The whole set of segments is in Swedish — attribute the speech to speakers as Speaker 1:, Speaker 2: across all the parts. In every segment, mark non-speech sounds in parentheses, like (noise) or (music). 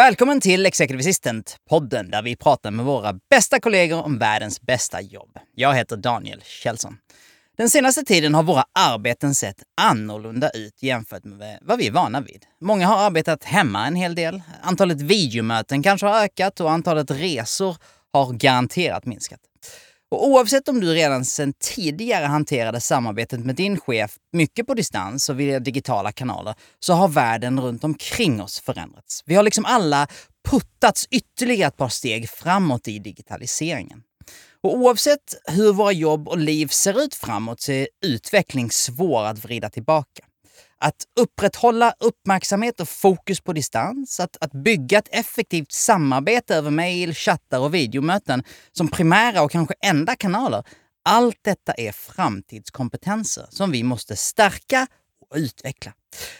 Speaker 1: Välkommen till Executive Assistant-podden där vi pratar med våra bästa kollegor om världens bästa jobb. Jag heter Daniel Kjellson. Den senaste tiden har våra arbeten sett annorlunda ut jämfört med vad vi är vana vid. Många har arbetat hemma en hel del. Antalet videomöten kanske har ökat och antalet resor har garanterat minskat. Och oavsett om du redan sedan tidigare hanterade samarbetet med din chef mycket på distans och via digitala kanaler så har världen runt omkring oss förändrats. Vi har liksom alla puttats ytterligare ett par steg framåt i digitaliseringen. Och oavsett hur våra jobb och liv ser ut framåt så är utveckling svår att vrida tillbaka. Att upprätthålla uppmärksamhet och fokus på distans, att, att bygga ett effektivt samarbete över mejl, chattar och videomöten som primära och kanske enda kanaler. Allt detta är framtidskompetenser som vi måste stärka och utveckla.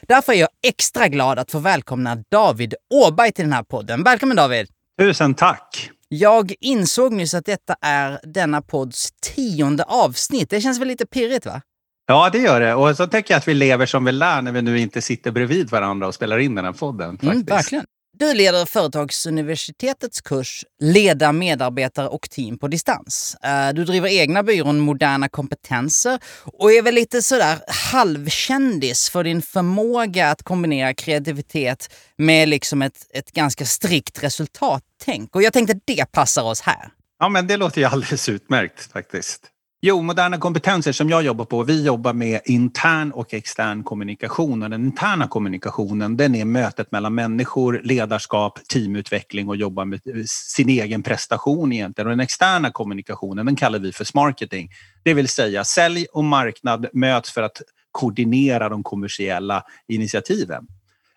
Speaker 1: Därför är jag extra glad att få välkomna David Åberg till den här podden. Välkommen David!
Speaker 2: Tusen tack!
Speaker 1: Jag insåg nyss att detta är denna podds tionde avsnitt. Det känns väl lite pirrigt va?
Speaker 2: Ja, det gör det. Och så tänker jag att vi lever som vi lär när vi nu inte sitter bredvid varandra och spelar in den här podden.
Speaker 1: Mm, verkligen. Du leder Företagsuniversitetets kurs Leda medarbetare och team på distans. Eh, du driver egna byrån Moderna kompetenser och är väl lite sådär halvkändis för din förmåga att kombinera kreativitet med liksom ett, ett ganska strikt resultattänk. Och jag tänkte att det passar oss här.
Speaker 2: Ja, men det låter ju alldeles utmärkt faktiskt. Jo, moderna kompetenser som jag jobbar på, vi jobbar med intern och extern kommunikation. Och den interna kommunikationen, den är mötet mellan människor, ledarskap, teamutveckling och jobba med eh, sin egen prestation egentligen. Och den externa kommunikationen, den kallar vi för smarketing. Det vill säga sälj och marknad möts för att koordinera de kommersiella initiativen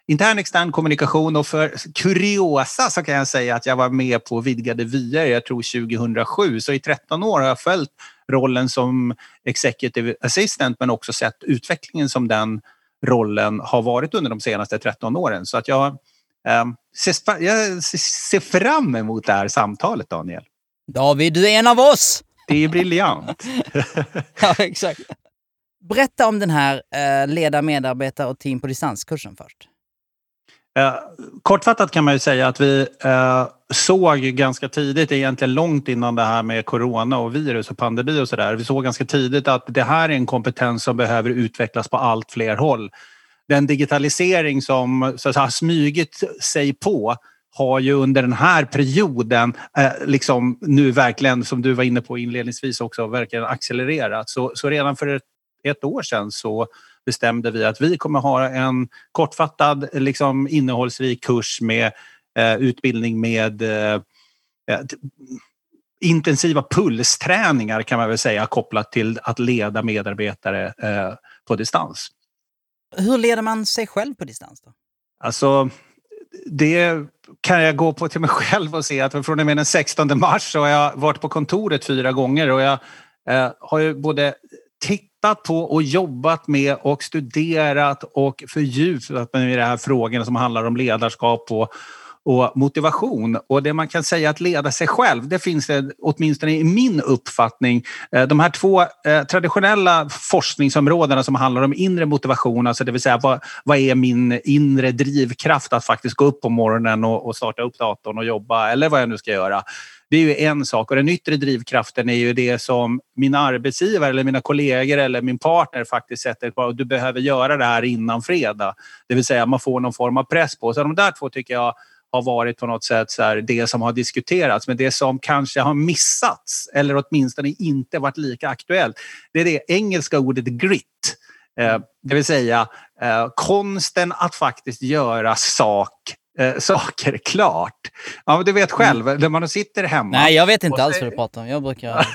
Speaker 2: intern extern kommunikation och för kuriosa så kan jag säga att jag var med på Vidgade vyer, jag tror 2007. Så i 13 år har jag följt rollen som executive assistant men också sett utvecklingen som den rollen har varit under de senaste 13 åren. Så att jag, eh, ser, jag ser fram emot det här samtalet, Daniel.
Speaker 1: David, du är en av oss!
Speaker 2: Det är briljant. (laughs)
Speaker 1: ja, exakt. Berätta om den här eh, leda medarbetare och team på distanskursen först.
Speaker 2: Eh, kortfattat kan man ju säga att vi eh, såg ganska tidigt, egentligen långt innan det här med corona och virus och pandemi och sådär. Vi såg ganska tidigt att det här är en kompetens som behöver utvecklas på allt fler håll. Den digitalisering som så att säga, smygit sig på har ju under den här perioden eh, liksom nu verkligen, som du var inne på inledningsvis också, verkligen accelererat. Så, så redan för ett, ett år sedan så bestämde vi att vi kommer ha en kortfattad, liksom, innehållsrik kurs med eh, utbildning med eh, eh intensiva pulsträningar kan man väl säga kopplat till att leda medarbetare eh, på distans.
Speaker 1: Hur leder man sig själv på distans? då?
Speaker 2: Alltså, det kan jag gå på till mig själv och se att från och med den 16 mars så har jag varit på kontoret fyra gånger och jag eh, har ju både tittat på och jobbat med och studerat och fördjupat mig i de här frågorna som handlar om ledarskap och, och motivation. Och det man kan säga att leda sig själv, det finns det åtminstone i min uppfattning. Eh, de här två eh, traditionella forskningsområdena som handlar om inre motivation, alltså det vill säga vad, vad är min inre drivkraft att faktiskt gå upp på morgonen och, och starta upp datorn och jobba eller vad jag nu ska göra. Det är ju en sak och den yttre drivkraften är ju det som min arbetsgivare eller mina kollegor eller min partner faktiskt sätter på. Du behöver göra det här innan fredag. Det vill säga man får någon form av press på. sig. de där två tycker jag har varit på något sätt så här, det som har diskuterats. Men det som kanske har missats eller åtminstone inte varit lika aktuellt. Det är det engelska ordet grit. Eh, det vill säga eh, konsten att faktiskt göra sak eh, saker klart. Ja, men du vet själv, mm. när man sitter hemma.
Speaker 1: Nej, jag vet inte alls vad du pratar om. Jag brukar... (laughs)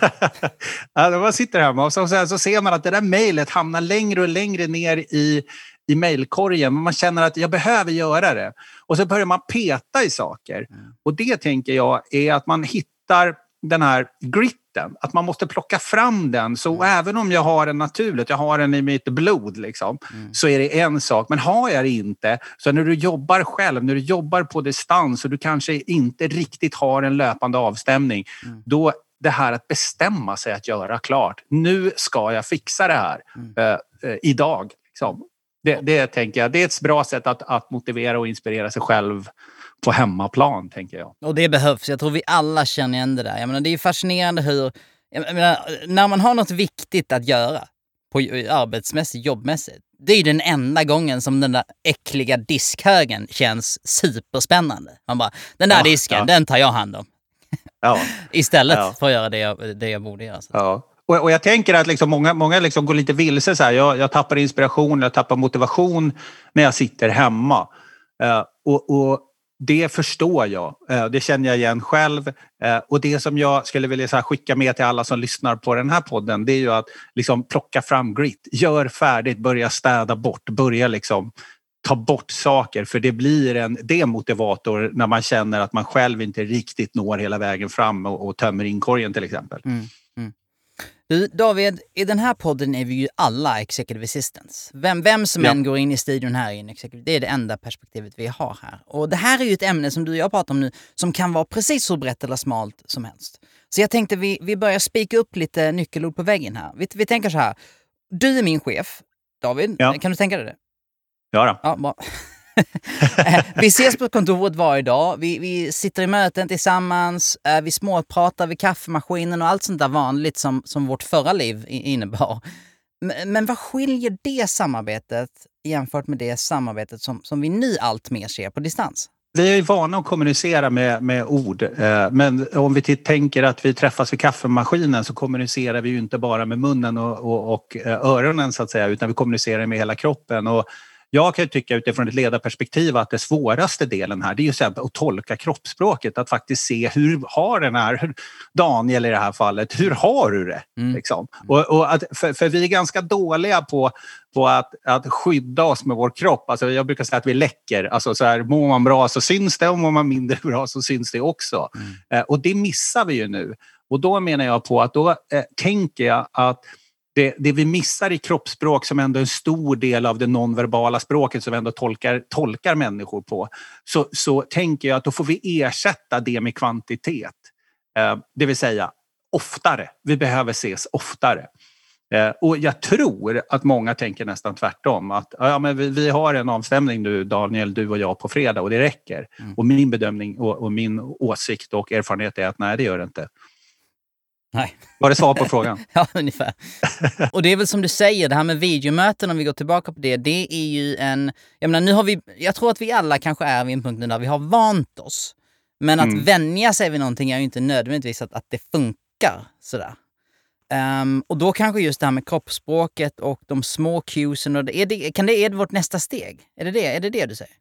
Speaker 2: ja, när man sitter hemma och så, så, så ser man att det där mejlet hamnar längre och längre ner i i mejlkorgen, men man känner att jag behöver göra det. Och så börjar man peta i saker. Mm. Och det tänker jag är att man hittar den här gritten, att man måste plocka fram den. Så mm. även om jag har den naturligt, jag har den i mitt blod, liksom, mm. så är det en sak. Men har jag det inte, så när du jobbar själv, när du jobbar på distans och du kanske inte riktigt har en löpande avstämning, mm. då det här att bestämma sig att göra klart. Nu ska jag fixa det här mm. uh, uh, idag. Liksom. Det, det, tänker jag, det är ett bra sätt att, att motivera och inspirera sig själv på hemmaplan, tänker jag.
Speaker 1: Och det behövs. Jag tror vi alla känner igen det där. Jag menar, det är fascinerande hur... Menar, när man har något viktigt att göra, på arbetsmässigt, jobbmässigt, det är den enda gången som den där äckliga diskhögen känns superspännande. Man bara, den där ja, disken, ja. den tar jag hand om. Ja. (laughs) Istället ja. för att göra det jag, det jag borde göra.
Speaker 2: Ja. Och, och, jag tänker att liksom många, många liksom går lite vilse. Så här. Jag, jag tappar inspiration, jag tappar motivation när jag sitter hemma. Uh, och, och, det förstår jag. Eh, det känner jag igen själv. Eh, och det som jag skulle vilja skicka med till alla som lyssnar på den här podden, det är ju att liksom, plocka fram grit. Gör färdigt, börja städa bort, börja liksom ta bort saker för det blir en demotivator när man känner att man själv inte riktigt når hela vägen fram och, och tömmer inkorgen till exempel. Mm.
Speaker 1: Du, David, i den här podden är vi ju alla executive assistants. Vem, vem som ja. än går in i studion här in det är det enda perspektivet vi har här. Och det här är ju ett ämne som du och jag pratar om nu som kan vara precis så brett eller smalt som helst. Så jag tänkte vi, vi börjar spika upp lite nyckelord på väggen här. Vi, vi tänker så här. Du är min chef, David. Ja. Kan du tänka dig det?
Speaker 2: Ja, då.
Speaker 1: ja bra. (laughs) Eh, vi ses på kontoret varje dag. Vi, vi sitter i möten tillsammans. Eh, vi småpratar vid kaffemaskinen och allt sånt där vanligt som, som vårt förra liv innebar. Men, vad skiljer det samarbetet jämfört med det samarbetet som, som vi nu allt mer ser på distans?
Speaker 2: Vi är vana att kommunicera med, med ord, eh, men om vi tänker att vi träffas vid kaffemaskinen så kommunicerar vi ju inte bara med munnen och, och, och eh, öronen så att säga, utan vi kommunicerar med hela kroppen. Och jag kan tycka utifrån ett ledarperspektiv att det svåraste delen här det är ju att tolka kroppsspråket. Att faktiskt se hur har den här, Daniel i det här fallet, hur har du det? Mm. Liksom. Och, och att, för, för, vi är ganska dåliga på, på att, att skydda oss med vår kropp. Alltså jag brukar säga att vi läcker. Alltså så här, mår man bra så syns det och mår man mindre (laughs) bra så syns det också. Mm. Eh, och det missar vi ju nu. Och då menar jag på att då eh, tänker jag att det, det, vi missar i kroppsspråk som ändå är en stor del av det nonverbala språket som ändå tolkar, tolkar människor på, så, så tänker jag att då får vi ersätta det med kvantitet. Eh, det vill säga oftare. Vi behöver ses oftare. Eh, och jag tror att många tänker nästan tvärtom. Att ja, men vi, vi, har en avstämning nu, Daniel, du och jag på fredag och det räcker. Mm. Och min bedömning och, och, min åsikt och erfarenhet är att nej, det gör det inte.
Speaker 1: Nej.
Speaker 2: Var det svar på frågan? (laughs)
Speaker 1: ja, ungefär. Och det är väl som du säger, det här med videomöten, om vi går tillbaka på det, det är ju en... Jag menar, nu har vi... Jag tror att vi alla kanske är vid en punkt där vi har vant oss. Men att mm. vänja sig vid någonting är ju inte nödvändigtvis att, att det funkar sådär. Um, och då kanske just det här med kroppsspråket och de små cuesen, och det, är det, kan det, är det vårt nästa steg? Är det det, är det det du säger?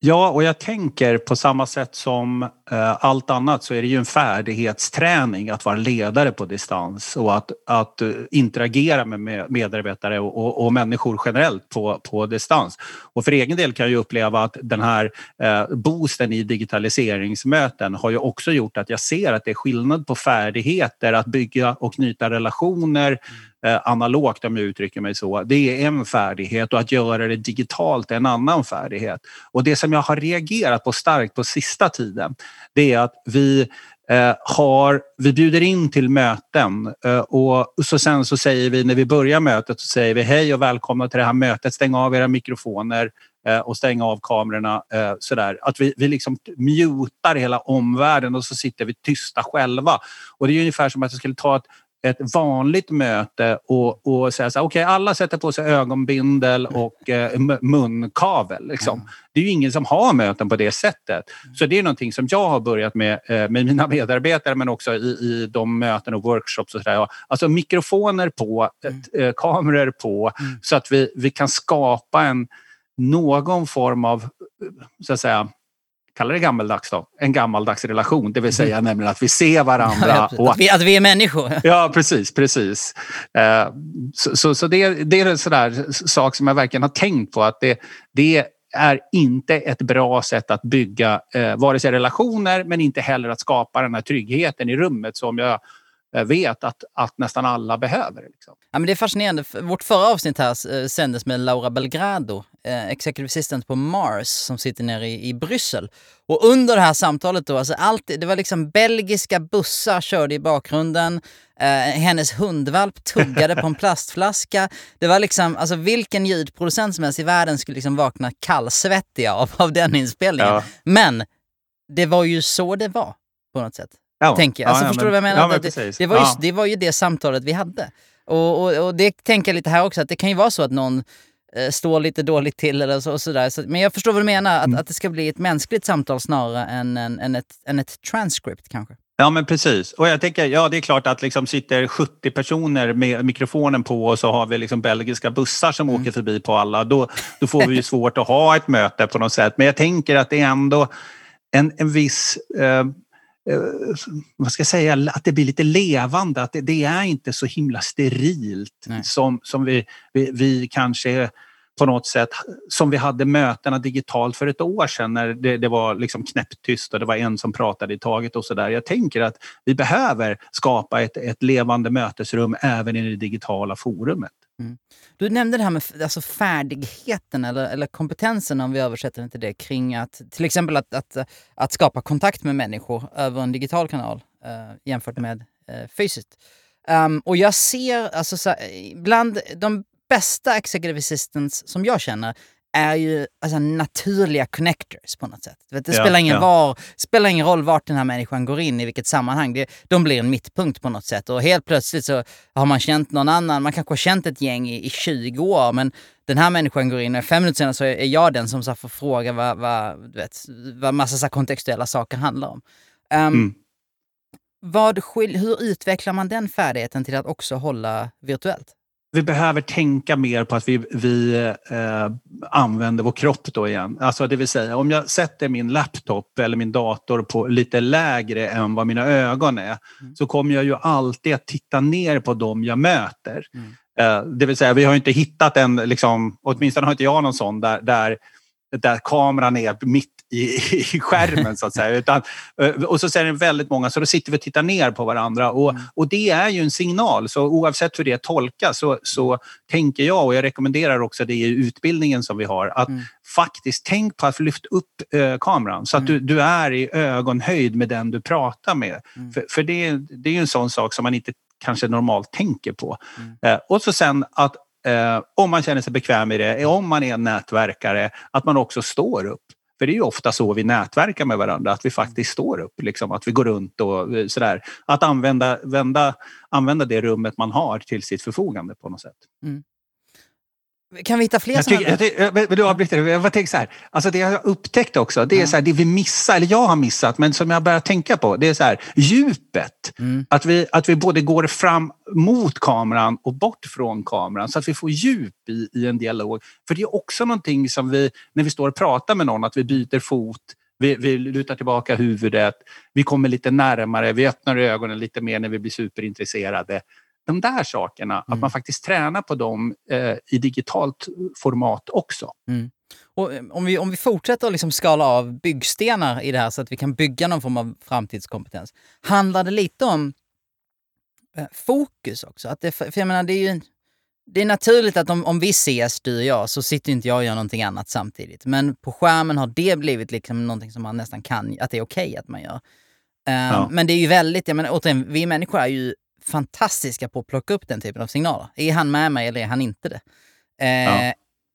Speaker 2: Ja, och jag tänker på samma sätt som eh, allt annat så är det ju en färdighetsträning att vara ledare på distans och att, att eh, interagera med medarbetare och, och, och, människor generellt på, på distans. Och för egen del kan jag uppleva att den här eh, boosten i digitaliseringsmöten har ju också gjort att jag ser att det är skillnad på färdigheter att bygga och knyta relationer Eh, analogt om jag uttrycker mig så. Det är en färdighet och att göra det digitalt är en annan färdighet. Och det som jag har reagerat på starkt på sista tiden det är att vi eh, har, vi bjuder in till möten eh, och så sen så säger vi när vi börjar mötet så säger vi hej och välkomna till det här mötet. Stäng av era mikrofoner och stäng av kamerorna. Sådär. Att vi, vi liksom mutar hela omvärlden och så sitter vi tysta själva. Och det är ungefär som att jag skulle ta ett ett vanligt möte och, och säga så här, okej okay, alla sätter på sig ögonbindel och eh, munkavel. Liksom. Mm. Det är ju ingen som har möten på det sättet. Så det är någonting som jag har börjat med eh, med mina (laughs) medarbetare men också i, i de möten och workshops. och så där. Alltså mikrofoner på, mm. eh, kameror på mm. så att vi, vi kan skapa en någon form av så att säga, kalla det gammeldags då, en gammaldags relation. Det vill säga mm. nämligen att vi ser varandra. (laughs) Ja,
Speaker 1: och att, vi, att vi är människor. (laughs)
Speaker 2: Ja, precis. precis. Uh, så så, så det, det är en sån sak som jag verkligen har tänkt på. att det, det är inte ett bra sätt att bygga eh, vare sig relationer men inte heller att skapa den här tryggheten i rummet som jag Eh, vet att, att nästan alla behöver. Liksom.
Speaker 1: Ja, men det är fascinerande. Vårt förra avsnitt här eh, sändes med Laura Belgrado, eh, executive assistant på Mars som sitter nere i, i Bryssel. Och under det här samtalet då, alltså allt, det var liksom belgiska bussar körde i bakgrunden. Eh, hennes hundvalp tuggade på en (laughs) plastflaska. Det var liksom, alltså vilken ljudproducent som helst i världen skulle liksom vakna kallsvettiga av, av den inspelningen. Ja. Men det var ju så det var på något sätt. Ja. Tänker jag. Alltså, ja, förstår men, du vad jag menar? det, det, var ju, det var ju det samtalet vi hade. Och, och, och, det tänker jag lite här också, att det kan ju vara så att någon eh, står lite dåligt till eller så, och sådär. Så, men jag förstår vad du menar, att, mm. att det ska bli ett mänskligt samtal snarare än, än, än, ett, än ett transcript kanske.
Speaker 2: Ja, men precis. Och jag tänker, ja det är klart att liksom sitter 70 personer med mikrofonen på och så har vi liksom belgiska bussar som mm. åker förbi på alla. Då, då får vi ju svårt att ha ett möte på något sätt. Men jag tänker att det är ändå en, en viss Eh, vad ska jag säga, att det blir lite levande, att det, det är inte så himla sterilt som, som vi, vi, vi, kanske på något sätt, som vi hade mötena digitalt för ett år sedan när det, det var liksom knäpptyst och det var en som pratade i taget och sådär. Jag tänker att vi behöver skapa ett, ett levande mötesrum även i det digitala forumet. Mm.
Speaker 1: Du nämnde det här med alltså färdigheten eller, eller kompetensen om vi översätter det till det kring att till exempel att, att, att skapa kontakt med människor över en digital kanal eh, jämfört med eh, fysiskt. Um, och jag ser, alltså så, bland de bästa executive assistants som jag känner är ju alltså, naturliga connectors på något sätt. Det, ja, spelar, ingen ja. var, spelar ingen roll vart den här människan går in, i vilket sammanhang. Det, de blir en mittpunkt på något sätt. Och helt plötsligt så har man känt någon annan, man kanske har känt ett gäng i, i 20 år, men den här människan går in och fem minuter senare så är jag den som så får fråga vad, vad, du vet, vad massa så kontextuella saker handlar om. Um, mm. vad, hur utvecklar man den färdigheten till att också hålla virtuellt?
Speaker 2: Vi behöver tänka mer på att vi, vi eh, använder vår kropp då igen. Alltså det vill säga om jag sätter min laptop eller min dator på lite lägre än vad mina ögon är mm. så kommer jag ju alltid att titta ner på dem jag möter. Mm. Eh, det vill säga vi har inte hittat en, liksom, åtminstone har inte jag någon sån där, där där kameran är mitt i, i skärmen så att säga. (laughs) Utan, eh, och så är det väldigt många, så då sitter vi och tittar ner på varandra. Och, mm. och det är ju en signal, så oavsett hur det tolkas så, så tänker jag, och jag rekommenderar också det i utbildningen som vi har, att mm. faktiskt tänk på att lyfta upp eh, kameran så att mm. du, du är i ögonhöjd med den du pratar med. Mm. För, för det, det är ju en sån sak som man inte kanske normalt tänker på. Mm. Eh, och så sen att eh, om man känner sig bekväm i det, om man är nätverkare, att man också står upp. För det är ju ofta så vi nätverkar med varandra, att vi faktiskt står upp, liksom, att vi går runt och eh, sådär. Att använda, vända, använda det rummet man har till sitt förfogande på något sätt. Mm.
Speaker 1: Kan vi hitta fler
Speaker 2: jag tycker, jag, tycker, jag, avbryter, jag tänker så här, alltså det jag har upptäckt också, det är så här, det vi missar, eller jag har missat, men som jag börjar tänka på, det är så här, djupet. Mm. Att, vi, att vi både går fram mot kameran och bort från kameran så att vi får djup i, i en dialog. För det är också någonting som vi, när vi står och pratar med någon, att vi byter fot, vi, vi lutar tillbaka huvudet, vi kommer lite närmare, vi öppnar ögonen lite mer när vi blir superintresserade de där sakerna, mm. att man faktiskt tränar på dem eh, i digitalt format också. Mm.
Speaker 1: Och eh, om, vi, om vi fortsätter att liksom skala av byggstenar i det här så att vi kan bygga någon form av framtidskompetens. Handlar det lite om eh, fokus också? Att det, för jag menar, det är ju det är naturligt att om, om vi ses, du och jag, så sitter inte jag och gör någonting annat samtidigt. Men på skärmen har det blivit liksom någonting som man nästan kan, att det är okej okay att man gör. Uh, ja. Men det är ju väldigt, jag menar återigen, vi människor är ju fantastiska på att plocka upp den typen av signaler. Är han med mig eller är han inte det? Eh, ja.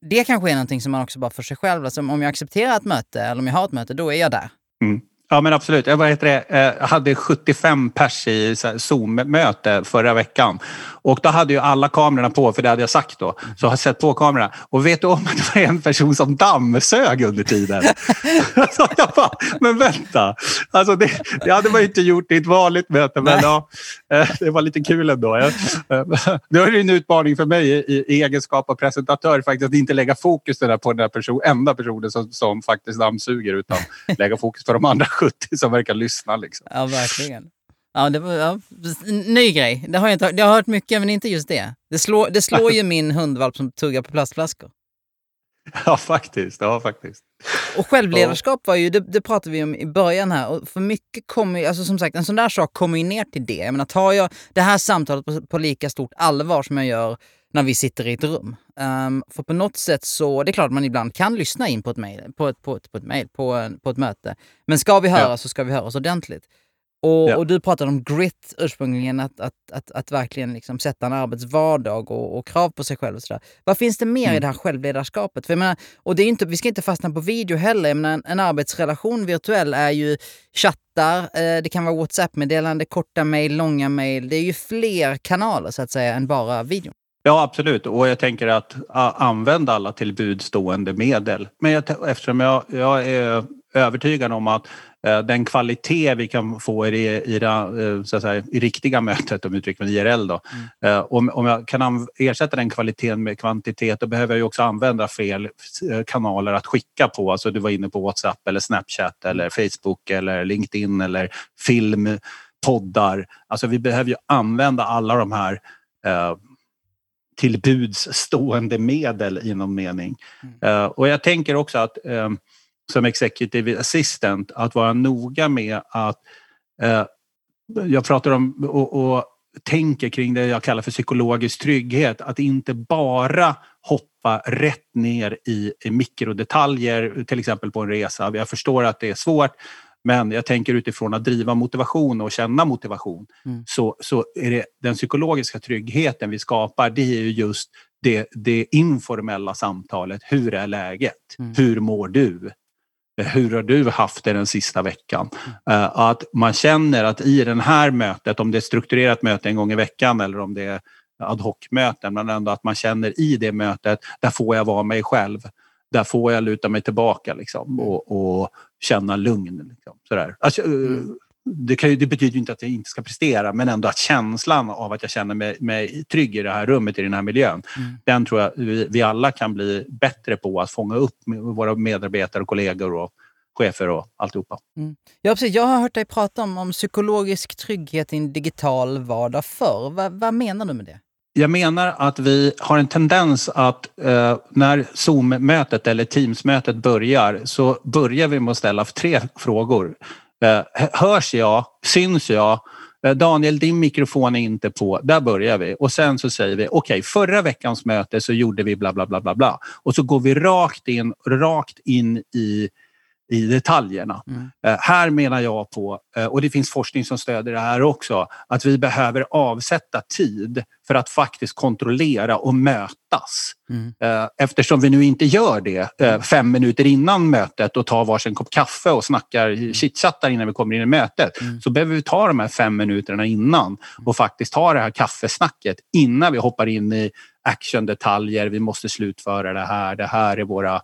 Speaker 1: Det kanske är någonting som man också bara för sig själv, alltså om jag accepterar ett möte eller om jag har ett möte, då är jag där.
Speaker 2: Mm. Ja men absolut. Jag, vad heter det? jag eh, hade 75 pers i Zoom-möte förra veckan. Och då hade ju alla kamerorna på, för det hade jag sagt då. Så jag har sett på kamerorna. Och vet du om att det var en person som dammsög under tiden? (laughs) så jag bara, men vänta. Alltså det, det hade man ju inte gjort i ett vanligt möte, men ja, eh, det var lite kul ändå. Eh, (laughs) det är en utmaning för mig i, i egenskap av presentatör faktiskt att inte lägga fokus på den person, enda personen som, som faktiskt dammsuger utan lägga fokus på de andra 70 som verkar lyssna. Liksom.
Speaker 1: Ja, verkligen. Ja, det var ja, ny grej. Det har jag, inte, jag har hört mycket, men inte just det. Det slår, det slår ju min hundvalp som tuggar på plastflaskor. (laughs)
Speaker 2: Ja, faktiskt. Ja, faktiskt.
Speaker 1: Och självledarskap var ju, det, det pratade vi om i början här, och för mycket kommer ju, alltså som sagt, en sån där sak kommer ju ner till det. Jag menar, tar jag det här samtalet på, på lika stort allvar som jag gör när vi sitter i ett rum. Um, för på något sätt så, det är klart att man ibland kan lyssna in på ett mejl, på ett, på ett, på ett, mail, på, på ett möte. Men ska vi höra ja. så ska vi höra oss ordentligt. Och, ja. och, du pratade om grit ursprungligen, att, att, att, att verkligen liksom sätta en arbetsvardag och, och krav på sig själv. Och sådär. Vad finns det mer mm. i det här självledarskapet? För jag menar, och det är inte, vi ska inte fastna på video heller. Jag menar, en, en arbetsrelation virtuell är ju chattar, eh, det kan vara WhatsApp-meddelande, korta mejl, långa mejl. Det är ju fler kanaler så att säga än bara video.
Speaker 2: Ja, absolut. Och jag tänker att använda alla till budstående medel. Men jag, eftersom jag, jag är övertygad om att eh, den kvalitet vi kan få i det, i det, eh, så att säga, i riktiga mötet, om uttrycker mig IRL, då. Mm. Eh, om, om jag kan ersätta den kvaliteten med kvantitet då behöver jag också använda fel kanaler att skicka på. Alltså du var inne på Whatsapp eller Snapchat eller Facebook eller LinkedIn eller film, poddar. Alltså vi behöver ju använda alla de här till buds stående medel i någon mening. Mm. och jag tänker också att som executive assistant att vara noga med att eh, jag pratar om och, och tänker kring det jag kallar för psykologisk trygghet. Att inte bara hoppa rätt ner i, i mikrodetaljer, till exempel på en resa. Jag förstår att det är svårt, men jag tänker utifrån att driva motivation och känna motivation. Mm. Så, så är det den psykologiska tryggheten vi skapar, det är ju just det, det informella samtalet. Hur är läget? Mm. Hur mår du? hur har du haft det den sista veckan? Mm. Att man känner att i det här mötet, om det är strukturerat möte en gång i veckan eller om det är ad hoc-möten, men ändå att man känner i det mötet, där får jag vara mig själv. Där får jag luta mig tillbaka liksom, mm. och, och känna lugn. Liksom, sådär. Alltså, mm det, kan ju, det betyder inte att jag inte ska prestera, men ändå att känslan av att jag känner mig, mig trygg i det här rummet, i den här miljön, mm. den tror jag vi, vi, alla kan bli bättre på att fånga upp med våra medarbetare och kollegor och chefer och alltihopa.
Speaker 1: Mm. Ja, precis. Jag har hört dig prata om, om psykologisk trygghet i en digital vardag förr. Va, vad menar du med det?
Speaker 2: Jag menar att vi har en tendens att eh, när Zoom-mötet eller Teams-mötet börjar så börjar vi med att ställa tre frågor. Eh, hörs jag? Syns jag? Eh, Daniel, din mikrofon är inte på. Där börjar vi. Och sen så säger vi, okej, okay, förra veckans möte så gjorde vi bla, bla, bla, bla, bla. Och så går vi rakt in, rakt in i i detaljerna. Mm. Eh, här menar jag på, eh, och det finns forskning som stöder det här också, att vi behöver avsätta tid för att faktiskt kontrollera och mötas. Mm. Eh, eftersom vi nu inte gör det eh, fem minuter innan mötet och tar varsin kopp kaffe och snackar mm. chitchattar innan vi kommer in i mötet mm. så behöver vi ta de här fem minuterna innan mm. och faktiskt ta det här kaffesnacket innan vi hoppar in i actiondetaljer. Vi måste slutföra det här. Det här är våra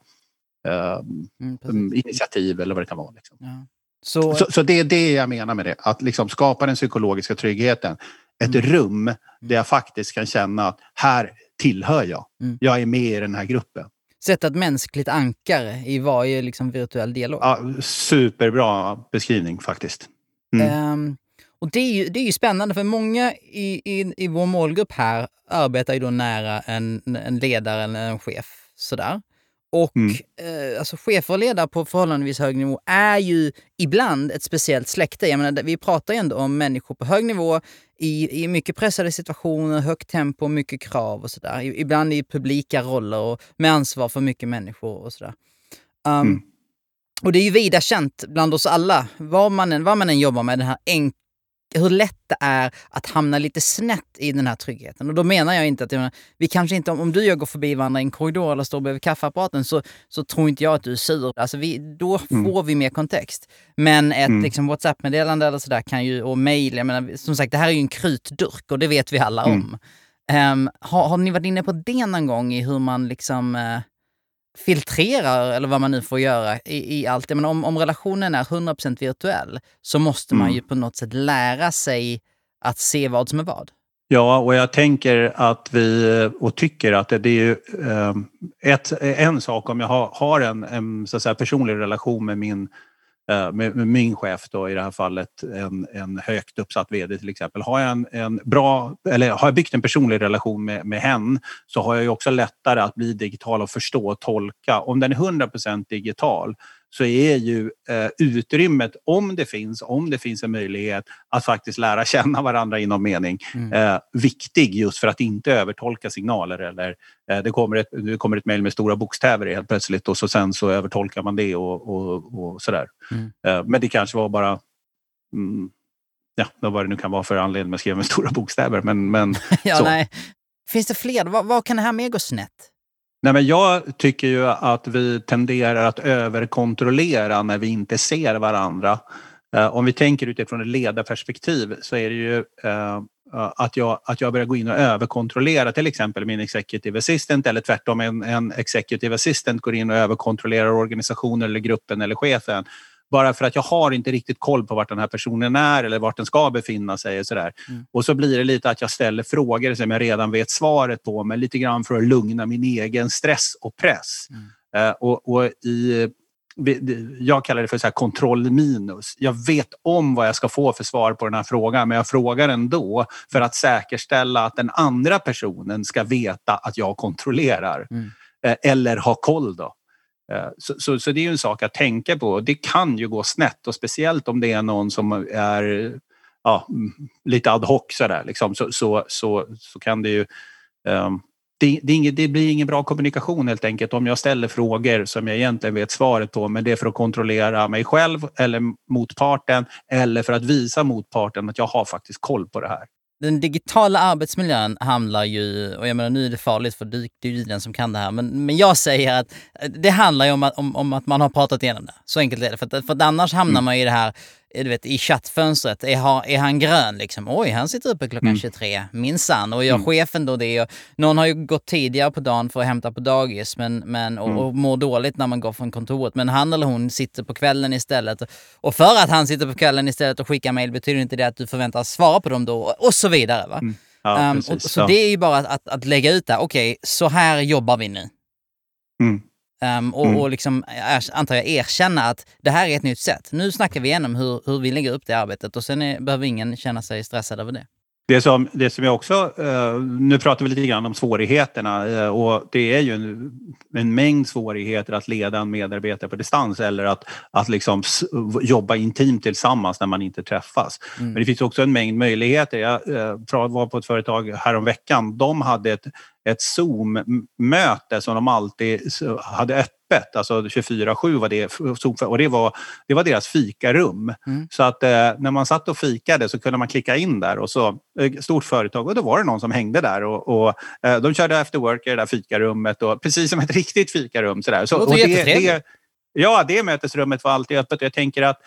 Speaker 2: mm, initiativ eller vad det kan vara. Liksom. Ja. Så... Så, så, det är det jag menar med det, att liksom skapa den psykologiska tryggheten. Ett mm. rum där mm. jag faktiskt kan känna att här tillhör jag. Mm. Jag är med i den här gruppen.
Speaker 1: Sätta ett mänskligt ankare i varje liksom, virtuell dialog.
Speaker 2: Ja, superbra beskrivning faktiskt.
Speaker 1: Um, och det är, ju, det är ju spännande för många i, i, i vår målgrupp här arbetar ju då nära en, en ledare eller en chef. Sådär. Och mm. eh, alltså chefer och ledare på förhållandevis hög nivå är ju ibland ett speciellt släkte. Jag menar, vi pratar ju ändå om människor på hög nivå i, i mycket pressade situationer, högt tempo, mycket krav och sådär. Ibland i publika roller och med ansvar för mycket människor och sådär. Um, mm. Och det är ju vida känt bland oss alla, vad man än, vad man än jobbar med, den här hur lätt det är att hamna lite snett i den här tryggheten. Och då menar jag inte att jag, vi kanske inte, om du och jag går förbi varandra i en korridor eller står bredvid kaffeapparaten så, så tror inte jag att du är sur. Alltså vi, då mm. får vi mer kontext. Men ett mm. liksom, WhatsApp-meddelande eller sådär kan ju, och mejl, jag menar, som sagt det här är ju en krutdurk och det vet vi alla mm. om. Um, har, har, ni varit inne på det någon gång i hur man liksom uh, filtrerar, eller vad man nu får göra, i, i allt. Men om, om relationen är 100% virtuell så måste man mm. ju på något sätt lära sig att se vad som är vad.
Speaker 2: Ja, och jag tänker att vi, och tycker att det, det är ju eh, ett, en sak om jag har, har en, en så att säga, personlig relation med min Eh, med, med, min chef då i det här fallet, en, en högt uppsatt VD till exempel. Har jag, en, en bra, eller har jag byggt en personlig relation med, med hen så har jag ju också lättare att bli digital och förstå och tolka. Om den är 100% digital så är ju eh, utrymmet, om det finns, om det finns en möjlighet att faktiskt lära känna varandra inom mening, mm. eh, viktig just för att inte övertolka signaler. Eller, eh, det kommer ett, det kommer ett mejl med stora bokstäver helt plötsligt och så sen så övertolkar man det och, och, och sådär. Mm. Eh, men det kanske var bara mm, ja, vad det nu kan vara för anledning att skriva med stora bokstäver. Men, men, (laughs)
Speaker 1: ja, nej. Finns det fler? Vad, vad kan det här med gå snett?
Speaker 2: Nej, men jag tycker ju att vi tenderar att överkontrollera när vi inte ser varandra. Eh, om vi tänker utifrån ett ledarperspektiv så är det ju eh, att jag, att jag börjar gå in och överkontrollera till exempel min executive assistant eller tvärtom en, en executive assistant går in och överkontrollerar organisationen eller gruppen eller chefen bara för att jag har inte riktigt koll på vart den här personen är eller vart den ska befinna sig. Och, sådär. Mm. och så blir det lite att jag ställer frågor som jag redan vet svaret på, men lite grann för att lugna min egen stress och press. Mm. Uh, och, och i, jag kallar det för så kontroll minus. Jag vet om vad jag ska få för svar på den här frågan, men jag frågar ändå för att säkerställa att den andra personen ska veta att jag kontrollerar. Mm. Uh, eller ha koll. Då. Eh, så, så, så, det är en sak att tänka på. Det kan ju gå snett och speciellt om det är någon som är ja, mm, lite ad hoc sådär, liksom, så, så, så, så kan det ju um, det, det, inget, det, blir ingen bra kommunikation helt enkelt om jag ställer frågor som jag egentligen vet svaret på men det är för att kontrollera mig själv eller motparten eller för att visa motparten att jag har faktiskt koll på det här
Speaker 1: den digitala arbetsmiljön handlar ju, och jag menar nu är det farligt för det, är ju den som kan det här, men, men jag säger att det handlar ju om att, om, om att man har pratat igenom det. Så enkelt är det. För, för annars hamnar mm. man i det här Eh, du vet, i chattfönstret, är, han, är han grön liksom? Oj, han sitter uppe klockan mm. 23, minsann. Och gör mm. chefen då det? Och någon har ju gått tidigare på dagen för att hämta på dagis men, men, och, mm. och mår dåligt när man går från kontoret. Men han eller hon sitter på kvällen istället. Och för att han sitter på kvällen istället och skickar mejl betyder inte det att du förväntas svara på dem då och så vidare. Va? Mm. Ja, um, och, så ja. det är ju bara att, att, att lägga ut det. Okej, okay, så här jobbar vi nu. Mm. Um, och, mm. och liksom, antar jag erkänna att det här är ett nytt sätt. Nu snackar vi igenom hur, hur vi lägger upp det arbetet och sen är, behöver ingen känna sig stressad över det.
Speaker 2: Det som, det som jag också, uh, nu pratar vi lite grann om svårigheterna uh, och det är ju en, en, mängd svårigheter att leda en medarbetare på distans eller att, att liksom jobba intimt tillsammans när man inte träffas. Mm. Men det finns också en mängd möjligheter. Jag uh, var på ett företag häromveckan. De hade ett ett Zoom-möte som de alltid hade öppet, alltså 24-7 var det, och det var, det var deras fikarum. Mm. Så att eh, när man satt och fikade så kunde man klicka in där och så, eh, stort företag, och då var det någon som hängde där och, och eh, de körde after work i det där fikarummet, och, precis som ett (laughs) riktigt fikarum. Sådär. Så,
Speaker 1: och det, det,
Speaker 2: ja, det mötesrummet var alltid öppet och jag tänker att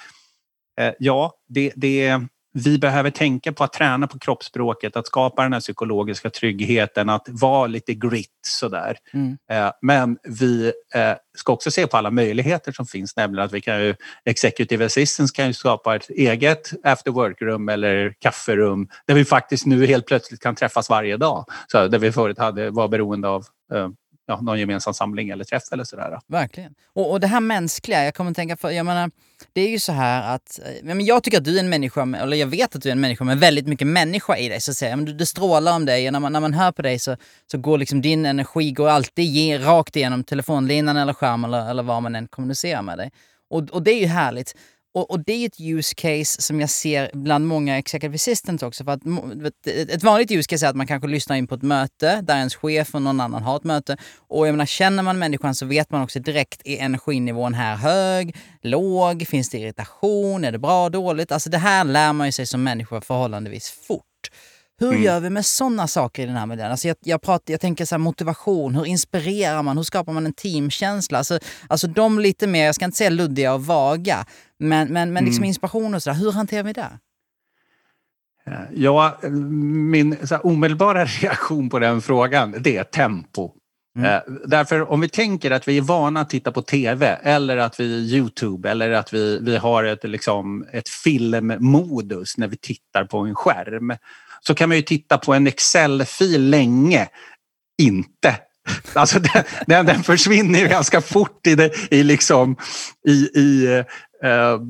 Speaker 2: eh, ja, det, det vi behöver tänka på att träna på kroppsspråket, att skapa den här psykologiska tryggheten, att vara lite grit sådär. Mm. Eh, men vi eh, ska också se på alla möjligheter som finns, nämligen att vi kan ju, Executive Assistance kan ju skapa ett eget after work-rum eller kafferum där vi faktiskt nu helt plötsligt kan träffas varje dag. Så där vi förut hade, var beroende av eh, ja, någon gemensam samling eller träff eller sådär.
Speaker 1: Verkligen. Och, och det här mänskliga, jag kommer att tänka för, jag menar, det är ju så här att, eh, jag tycker att du är en människa, eller jag vet att du är en människa med väldigt mycket människa i dig så att säga. Men det strålar om dig och när man, när man hör på dig så, så går liksom din energi går alltid ge, rakt igenom telefonlinan eller skärmen eller, eller vad man än kommunicerar med dig. Och, och det är ju härligt. Och, och, det är ett use case som jag ser bland många executive assistants också. För att, ett vanligt use case är att man kanske lyssnar in på ett möte där ens chef och någon annan har ett möte. Och jag menar, känner man människan så vet man också direkt, är energinivån här hög, låg, finns det irritation, är det bra, dåligt? Alltså det här lär man ju sig som människa förhållandevis fort. Hur mm. gör vi med sådana saker i den här miljön? Alltså jag, jag, pratar, jag tänker så motivation, hur inspirerar man? Hur skapar man en teamkänsla? Alltså, alltså de lite mer, jag ska inte säga luddiga och vaga, men, men, men liksom mm. inspiration och sådär. Hur hanterar vi det?
Speaker 2: Ja, min här, omedelbara (laughs) reaktion på den frågan, det är tempo. Mm. Eh, därför om vi tänker att vi är vana att titta på TV eller att vi är Youtube eller att vi, vi har ett, liksom, ett filmmodus när vi tittar på en skärm så kan man ju titta på en Excel-fil länge. Inte. Alltså den, den, den försvinner ju ganska fort i, det, i, liksom, i, i Uh,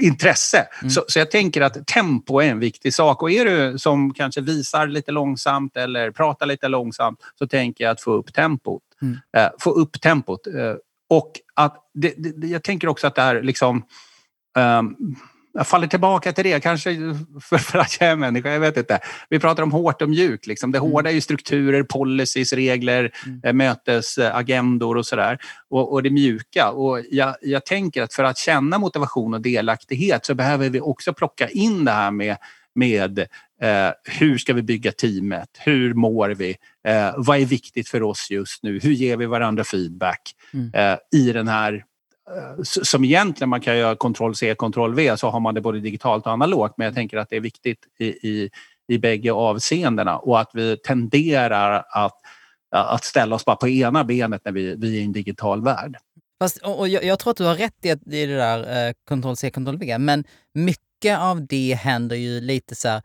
Speaker 2: intresse. Mm. Så, så, jag tänker att tempo är en viktig sak. Och är du som kanske visar lite långsamt eller pratar lite långsamt så tänker jag att få upp tempot. Mm. Uh, få upp tempot. Uh, och att det, det, jag tänker också att det här liksom um, jag faller tillbaka till det, kanske för, för, att jag är människa, jag vet inte. Vi pratar om hårt och mjukt. Liksom. Det mm. hårda är ju strukturer, policies, regler, mm. Eh, mötesagendor och sådär. Och, och det mjuka. Och jag, jag tänker att för att känna motivation och delaktighet så behöver vi också plocka in det här med, med eh, hur ska vi bygga teamet? Hur mår vi? Eh, vad är viktigt för oss just nu? Hur ger vi varandra feedback mm. eh, i den här som egentligen man kan göra kontroll C, kontroll V så har man det både digitalt och analogt. Men jag tänker att det är viktigt i, i, i bägge avseendena och att vi tenderar att, att ställa oss bara på ena benet när vi, vi är i en digital värld.
Speaker 1: Fast, och jag, jag tror att du har rätt i, i det där eh, kontroll C, kontroll V, men mycket av det händer ju lite så här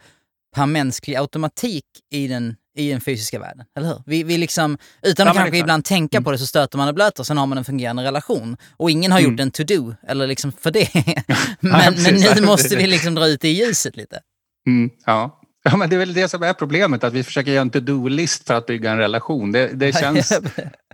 Speaker 1: per mänsklig automatik i den i den fysiska världen, eller hur? Vi, vi liksom, utan att ja, kanske ibland tänka på mm. det så stöter man och blöter, sen har man en fungerande relation. Och ingen har mm. gjort en to-do, eller liksom för det. (laughs) (laughs) men, ja, men nu måste vi liksom dra ut det i ljuset lite.
Speaker 2: Mm, ja. Ja, men det är väl det som är problemet, att vi försöker göra en to-do-list för att bygga en relation. Det, det känns...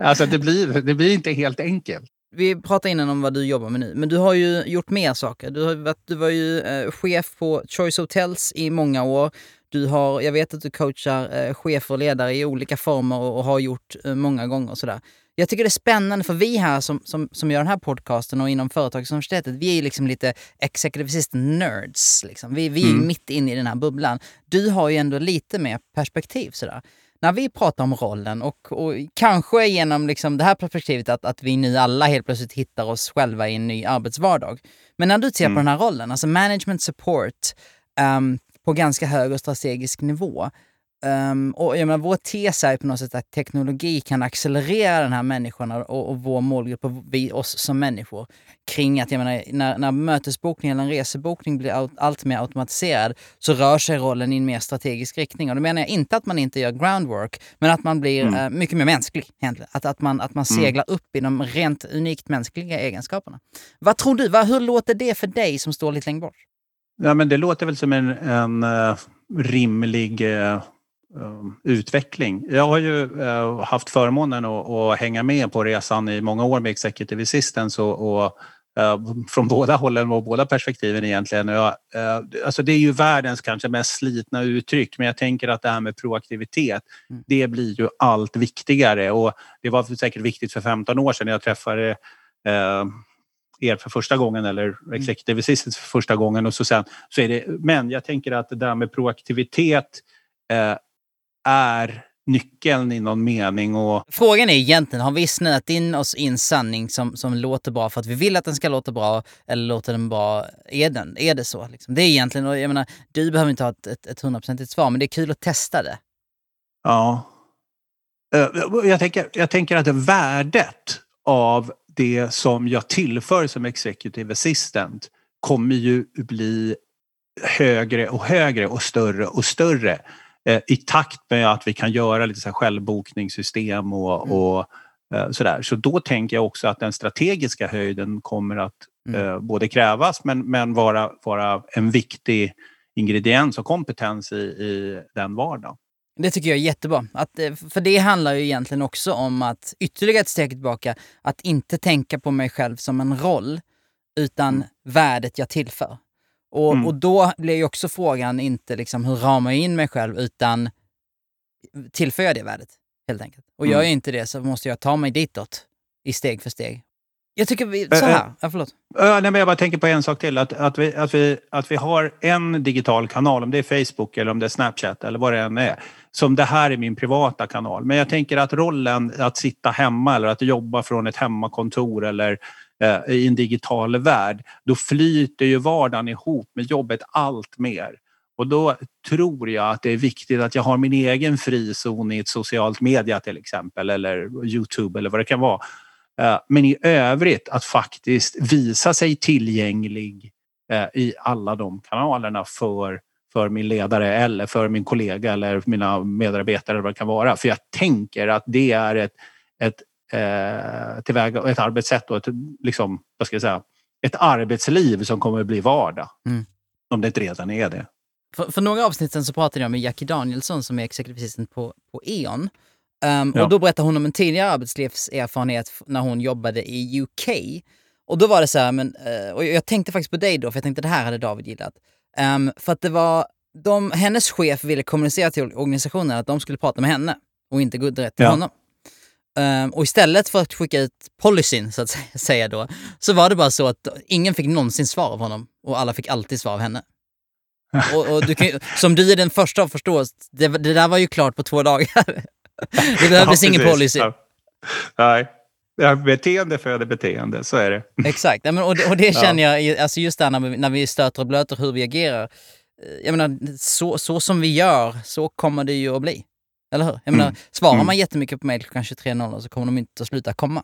Speaker 2: alltså det blir, det blir inte helt enkelt.
Speaker 1: Vi pratade innan om vad du jobbar med nu, men du har ju gjort mer saker. Du, har du var ju eh, chef på Choice Hotels i många år. Du har, jag vet att du coachar eh, chefer och ledare i olika former och, och har gjort eh, många gånger. Sådär. Jag tycker det är spännande, för vi här som, som, som gör den här podcasten och inom Företagsuniversitetet, vi är liksom lite executive assistant nerds. Liksom. Vi, vi är mm. mitt inne i den här bubblan. Du har ju ändå lite mer perspektiv. Sådär. När vi pratar om rollen och, och kanske genom liksom det här perspektivet att, att vi nu alla helt plötsligt hittar oss själva i en ny arbetsvardag. Men när du ser mm. på den här rollen, alltså management support, um, på ganska hög och strategisk nivå. Um, och jag menar, vår tes är på något sätt att teknologi kan accelerera den här människan och, och vår målgrupp och vi, oss som människor kring att jag menar, när, när mötesbokning eller en resebokning blir allt, allt mer automatiserad så rör sig rollen i en mer strategisk riktning. Och då menar jag inte att man inte gör groundwork, men att man blir mm. uh, mycket mer mänsklig. Egentligen. Att, att, man, att man mm. seglar mm. upp i de rent unikt mänskliga egenskaperna. Vad tror du? Vad, hur låter det för dig som står lite längre bort?
Speaker 2: Ja, men det låter väl som en, en uh, rimlig uh, utveckling. Jag har ju haft förmånen att, att, hänga med på resan i många år med Executive Assistance och, och från båda hållen och båda perspektiven egentligen. Jag, alltså det är ju världens kanske mest slitna uttryck men jag tänker att det här med proaktivitet mm. det blir ju allt viktigare och det var säkert viktigt för 15 år sedan jag träffade er för första gången eller mm. Executive Assistants för första gången. Och så sen, så är det, men jag tänker att det där med proaktivitet eh, är nyckeln i någon mening. Och...
Speaker 1: Frågan är egentligen, har vi snöat in oss i en sanning som, som låter bra för att vi vill att den ska låta bra eller låter den bra? Är, den, är det så? Liksom? Det är egentligen, jag menar, du behöver inte ha ett hundraprocentigt svar, men det är kul att testa det.
Speaker 2: Ja. Eh, jag tänker, jag tänker att värdet av det som jag tillför som executive assistant kommer ju bli högre och högre och större och större eh, i takt med att vi kan göra lite så självbokningssystem och, mm. och eh, sådär. Så då tänker jag också att den strategiska höjden kommer att mm. eh, både krävas men, men vara, vara en viktig ingrediens och kompetens i, i den vardagen.
Speaker 1: Det tycker jag är jättebra. Att, eh, för det handlar ju egentligen också om att, ytterligare ett steg tillbaka, att inte tänka på mig själv som en roll. utan mm. värdet jag tillför. Och, mm. och då blir ju också frågan inte liksom hur ramar jag in mig själv, utan tillför jag det värdet, helt enkelt. Och mm. gör jag inte det så måste jag ta mig ditåt i steg för steg. Jag tycker vi, så här, ja, förlåt.
Speaker 2: Äh, nej, men jag bara tänker på en sak till. Att, att, vi, att, vi, att vi har en digital kanal, om det är Facebook eller om det är Snapchat eller vad det än är, som det här är min privata kanal. Men jag tänker att rollen att sitta hemma eller att jobba från ett hemmakontor eller eh, i en digital värld, då flyter ju vardagen ihop med jobbet allt mer. Och då tror jag att det är viktigt att jag har min egen frizon i ett socialt media till exempel eller Youtube eller vad det kan vara. Eh, men i övrigt att faktiskt visa sig tillgänglig eh, i alla de kanalerna för, för min ledare eller för min kollega eller mina medarbetare eller vad det kan vara. För jag tänker att det är ett, ett, eh, tillväga, ett arbetssätt och ett, liksom, vad ska jag säga, ett arbetsliv som kommer att bli vardag. Mm. Om det inte redan är det.
Speaker 1: För, för några avsnitt sen så pratade jag med Jackie Danielsson som är executive assistant på, på E.ON. Um, ja. Och då berättade hon om en tidigare arbetslivserfarenhet när hon jobbade i UK. Och då var det så här, men, uh, och jag tänkte faktiskt på dig då, för jag tänkte det här hade David gillat. Um, för att det var, de, hennes chef ville kommunicera till organisationen att de skulle prata med henne och inte gå direkt till ja. honom. Um, och istället för att skicka ut policyn, så att (laughs) säga då, så var det bara så att ingen fick någonsin svar av honom och alla fick alltid svar av henne. (laughs) och, och du kan, som du är den första att förstå, det, det där var ju klart på två dagar. (laughs) Det behövdes ja, ingen policy. Ja.
Speaker 2: Nej. Ja, beteende föder beteende, så är det. (laughs)
Speaker 1: Exakt, men, och, det, och det känner jag, alltså just där när vi, när vi stöter och blöter hur vi agerar. Eh, jag menar, så, så som vi gör, så kommer det ju att bli. Eller hur? Jag menar, mm. svarar mm. man jättemycket på mejl klockan 23.00 så kommer de inte att sluta komma.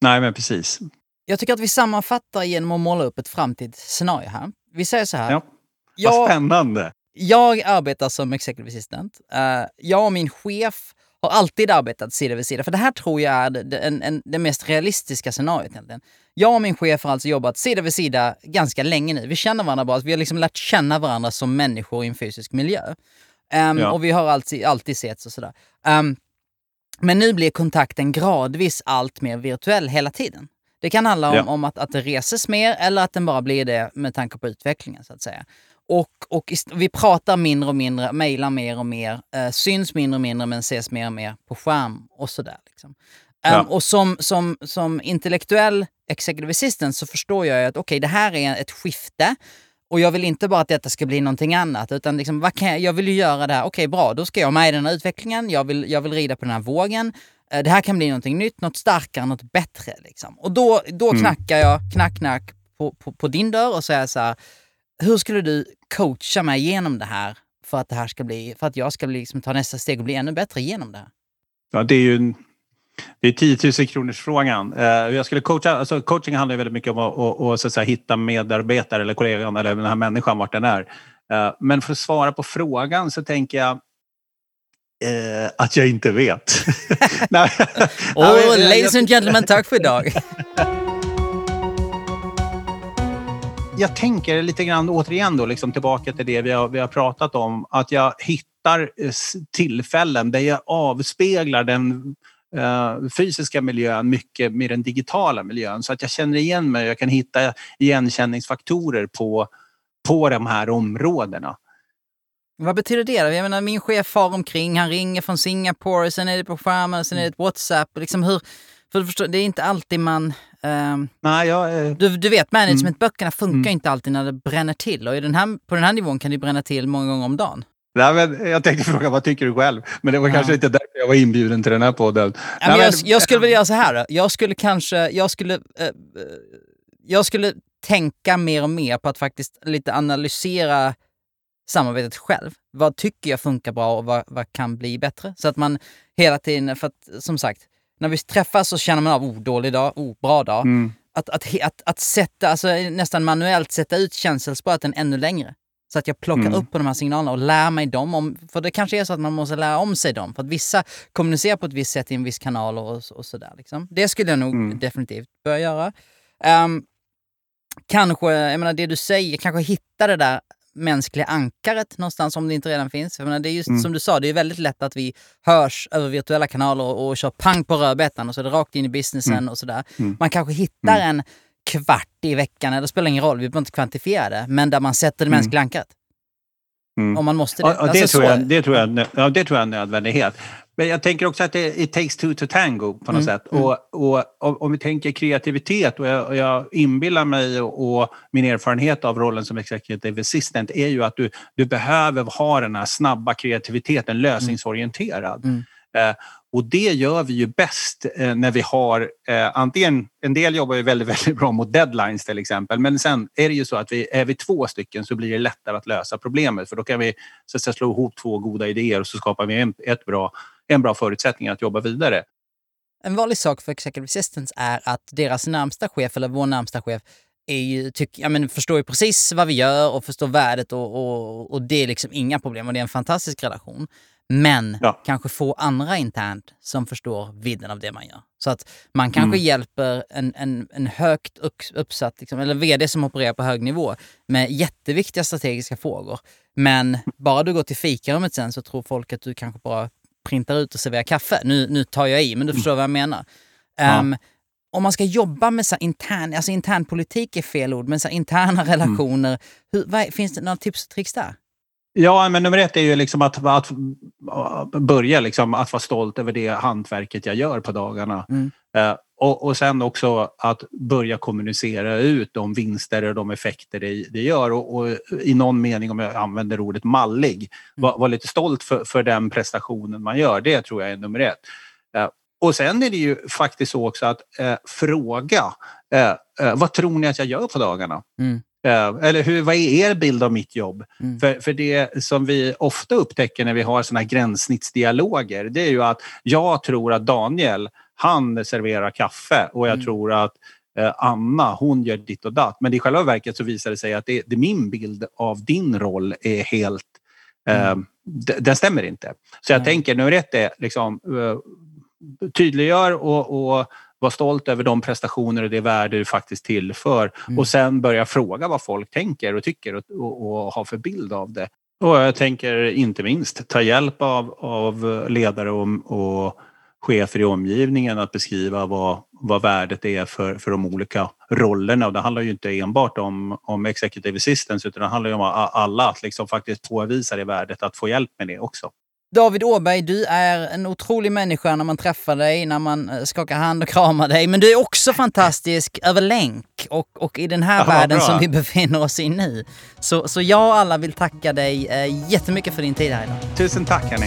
Speaker 2: Nej, men precis.
Speaker 1: Jag tycker att vi sammanfattar genom att måla upp ett framtidsscenario här. Vi säger så här. Ja.
Speaker 2: Vad spännande!
Speaker 1: Jag arbetar som executive assistant. Uh, jag och min chef har alltid arbetat sida vid sida. För det här tror jag är det, en, en, det mest realistiska scenariot egentligen. Jag och min chef har alltså jobbat sida vid sida ganska länge nu. Vi känner varandra bra. Vi har liksom lärt känna varandra som människor i en fysisk miljö. Um, ja. Och vi har alltid, alltid setts och sådär. Um, men nu blir kontakten gradvis allt mer virtuell hela tiden. Det kan handla om, ja. om att, att det reses mer eller att den bara blir det med tanke på utvecklingen så att säga. Och, och vi pratar mindre och mindre, mejlar mer och mer, eh, syns mindre och mindre men ses mer och mer på skärm och sådär. Liksom. Ja. Um, och som, som, som intellektuell executive assistant så förstår jag att okej, okay, det här är ett skifte och jag vill inte bara att detta ska bli någonting annat, utan liksom, vad kan jag, jag vill ju göra det här, okej okay, bra, då ska jag med i den här utvecklingen, jag vill, jag vill rida på den här vågen. Uh, det här kan bli någonting nytt, något starkare, något bättre. Liksom. Och då, då mm. knackar jag, knack, knack, på, på, på din dörr och säger så här, hur skulle du coacha mig igenom det här för att, det här ska bli, för att jag ska bli, liksom, ta nästa steg och bli ännu bättre genom det här?
Speaker 2: Ja, det är ju en, det är 10 000 kronors frågan. Uh, jag skulle coacha, alltså coaching handlar väldigt mycket om att, och, och, så att säga, hitta medarbetare eller kollegan eller den här människan vart den är. Uh, men för att svara på frågan så tänker jag uh, att jag inte vet. (laughs)
Speaker 1: oh, (laughs) ladies and gentlemen, tack för idag. (laughs)
Speaker 2: jag tänker lite grann återigen då, liksom tillbaka till det vi har, vi har pratat om, att jag hittar eh, tillfällen där jag avspeglar den uh, fysiska miljön mycket med den digitala miljön så att jag känner igen mig. Jag kan hitta igenkänningsfaktorer på, på de här områdena.
Speaker 1: Vad betyder det? Jag menar, min chef far omkring, han ringer från Singapore, sen är det på skärmen, sen är det ett WhatsApp. Liksom hur, för förstå, det är inte alltid man... Um,
Speaker 2: Nej, jag, eh,
Speaker 1: du, du vet, managementböckerna mm. funkar mm. inte alltid när det bränner till. Och i den här, på den här nivån kan det bränna till många gånger om dagen.
Speaker 2: Nej, men jag tänkte fråga, vad tycker du själv? Men det var ja. kanske inte därför jag var inbjuden till den här podden.
Speaker 1: Nej, men jag, jag, skulle vilja göra så här. Jag skulle kanske... Jag skulle, uh, jag skulle tänka mer och mer på att faktiskt lite analysera samarbetet själv. Vad tycker jag funkar bra och vad, vad kan bli bättre? Så att man hela tiden, för att som sagt, när vi träffas så känner man av, oh, dålig dag, oh, bra dag. Mm. Att, att, att, att, sätta, alltså nästan manuellt sätta ut känselspröten ännu längre. Så att jag plockar mm. upp på de här signalerna och lär mig dem. Om, för det kanske är så att man måste lära om sig dem. För att vissa kommunicerar på ett visst sätt i en viss kanal och, och sådär. Liksom. Det skulle jag nog mm. definitivt börja göra. Um, kanske, jag menar det du säger, kanske hitta det där mänskliga ankaret någonstans om det inte redan finns. Jag menar, det är just mm. som du sa, det är väldigt lätt att vi hörs över virtuella kanaler och, och kör pang på rödbetan och så är det rakt in i businessen mm. och sådär. Mm. Man kanske hittar mm. en kvart i veckan, eller det spelar ingen roll, vi behöver inte kvantifiera det, men där man sätter det
Speaker 2: Mm.
Speaker 1: mänskliga ankaret.
Speaker 2: Mm.
Speaker 1: Om man måste det.
Speaker 2: Ja, ja, det,
Speaker 1: Alltså,
Speaker 2: tror jag, det, tror jag, ja, det tror jag är en nödvändighet. Men jag tänker också att det it takes two to tango på något
Speaker 1: Mm,
Speaker 2: sätt. Och, och, och om vi tänker kreativitet och jag, och jag inbillar mig och, och min erfarenhet av rollen som executive assistant är ju att du, du behöver ha den här snabba kreativiteten, lösningsorienterad.
Speaker 1: Mm.
Speaker 2: Eh, och det gör vi ju bäst eh, när vi har eh, antingen, en del jobbar ju väldigt, (laughs) väldigt bra mot deadlines till exempel, men sen är det ju så att vi, är vi två stycken så blir det lättare att lösa problemet för då kan vi så att säga, slå ihop två goda idéer och så skapar vi en, ett bra, en bra förutsättning att jobba vidare.
Speaker 1: En vanlig sak för executive assistants är att deras närmsta chef, eller vår närmsta chef, är ju, tyck, ja, men förstår ju precis vad vi gör och förstår värdet och, och, och det är liksom inga problem och det är en fantastisk relation. Men
Speaker 2: Ja.
Speaker 1: kanske få andra internt som förstår vidden av det man gör. Så att man kanske
Speaker 2: Mm.
Speaker 1: hjälper en, en, en högt upp- uppsatt, liksom, eller vd som opererar på hög nivå med jätteviktiga strategiska frågor. Men bara du går till fikarummet sen så tror folk att du kanske bara printar ut och serverar kaffe. Nu, nu tar jag i, men du förstår vad jag menar.
Speaker 2: Ja.
Speaker 1: Ehm, om man ska jobba med så intern, alltså internpolitik är fel ord, men så interna relationer, hur, vad, finns det några tips och tricks där?
Speaker 2: Ja, men nummer ett är ju liksom att, att börja liksom att vara stolt över det hantverket jag gör på dagarna.
Speaker 1: Mm.
Speaker 2: Och, och sen också att börja kommunicera ut de vinster och de effekter det, det gör. Och, och i någon mening, om jag använder ordet mallig, vara var lite stolt för, för den prestationen man gör. Det tror jag är nummer ett. Eh, och sen är det ju faktiskt så också att eh, fråga, eh, eh, vad tror ni att jag gör på dagarna?
Speaker 1: Mm.
Speaker 2: Eh, Eller hur, vad är er bild av mitt jobb?
Speaker 1: Mm.
Speaker 2: För, för det som vi ofta upptäcker när vi har såna här gränssnittsdialoger, det är ju att jag tror att Daniel, han serverar kaffe och jag
Speaker 1: Mm.
Speaker 2: tror att eh, Anna, hon gör ditt och datt. Men i själva verket så visar det sig att det, det min bild av din roll är helt... Eh, d- Den stämmer inte. Så jag tänker, nummer ett är liksom, eh, tydliggör och, och var stolt över de prestationer och det värde du faktiskt tillför.
Speaker 1: Mm.
Speaker 2: Och sen börja fråga vad folk tänker och tycker och, och, och ha för bild av det. Och jag tänker inte minst ta hjälp av, av ledare och, och chefer i omgivningen att beskriva vad, vad värdet är för, för de olika rollerna. Och det handlar ju inte enbart om, om executive assistance utan det handlar ju om alla att liksom faktiskt påvisa det värdet, att få hjälp med det också.
Speaker 1: David Åberg, du är en otrolig människa när man träffar dig, när man eh, skakar hand och kramar dig. Men du är också fantastisk över länk och, och i den här
Speaker 2: Ja,
Speaker 1: världen
Speaker 2: bra.
Speaker 1: som vi befinner oss i nu. Så, så jag och alla vill tacka dig eh, jättemycket för din tid här idag.
Speaker 2: Tusen tack hörni!